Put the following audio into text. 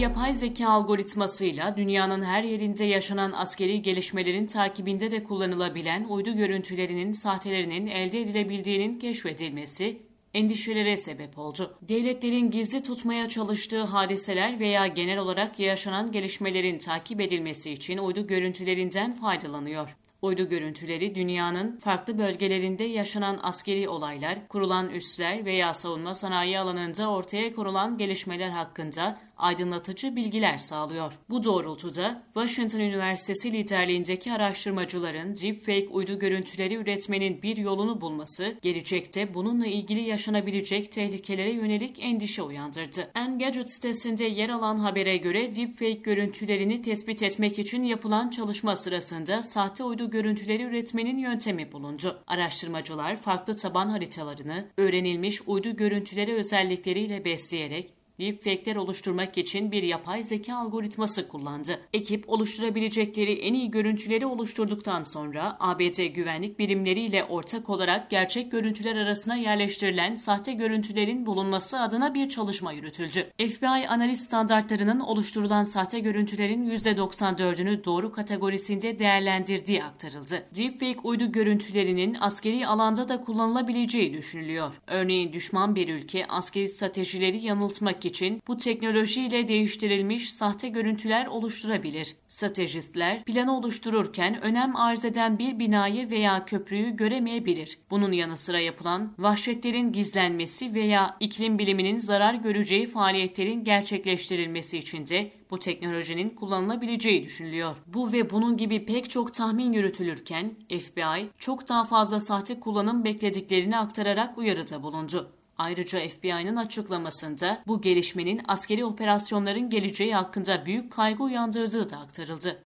yapay zeka algoritmasıyla dünyanın her yerinde yaşanan askeri gelişmelerin takibinde de kullanılabilen uydu görüntülerinin sahtelerinin elde edilebildiğinin keşfedilmesi endişelere sebep oldu. Devletlerin gizli tutmaya çalıştığı hadiseler veya genel olarak yaşanan gelişmelerin takip edilmesi için uydu görüntülerinden faydalanıyor. Uydu görüntüleri dünyanın farklı bölgelerinde yaşanan askeri olaylar, kurulan üsler veya savunma sanayi alanında ortaya konulan gelişmeler hakkında aydınlatıcı bilgiler sağlıyor. Bu doğrultuda Washington Üniversitesi liderliğindeki araştırmacıların deepfake uydu görüntüleri üretmenin bir yolunu bulması, gelecekte bununla ilgili yaşanabilecek tehlikelere yönelik endişe uyandırdı. Engadget sitesinde yer alan habere göre deepfake görüntülerini tespit etmek için yapılan çalışma sırasında sahte uydu görüntüleri üretmenin yöntemi bulundu. Araştırmacılar farklı taban haritalarını öğrenilmiş uydu görüntüleri özellikleriyle besleyerek deepfake'ler oluşturmak için bir yapay zeka algoritması kullandı. Ekip oluşturabilecekleri en iyi görüntüleri oluşturduktan sonra ABD güvenlik birimleriyle ortak olarak gerçek görüntüler arasına yerleştirilen sahte görüntülerin bulunması adına bir çalışma yürütüldü. FBI analiz standartlarının oluşturulan sahte görüntülerin %94'ünü doğru kategorisinde değerlendirdiği aktarıldı. Deepfake uydu görüntülerinin askeri alanda da kullanılabileceği düşünülüyor. Örneğin düşman bir ülke askeri stratejileri yanıltmak için için bu teknolojiyle değiştirilmiş sahte görüntüler oluşturabilir. Stratejistler planı oluştururken önem arz eden bir binayı veya köprüyü göremeyebilir. Bunun yanı sıra yapılan vahşetlerin gizlenmesi veya iklim biliminin zarar göreceği faaliyetlerin gerçekleştirilmesi için de bu teknolojinin kullanılabileceği düşünülüyor. Bu ve bunun gibi pek çok tahmin yürütülürken FBI çok daha fazla sahte kullanım beklediklerini aktararak uyarıda bulundu. Ayrıca FBI'nin açıklamasında bu gelişmenin askeri operasyonların geleceği hakkında büyük kaygı uyandırdığı da aktarıldı.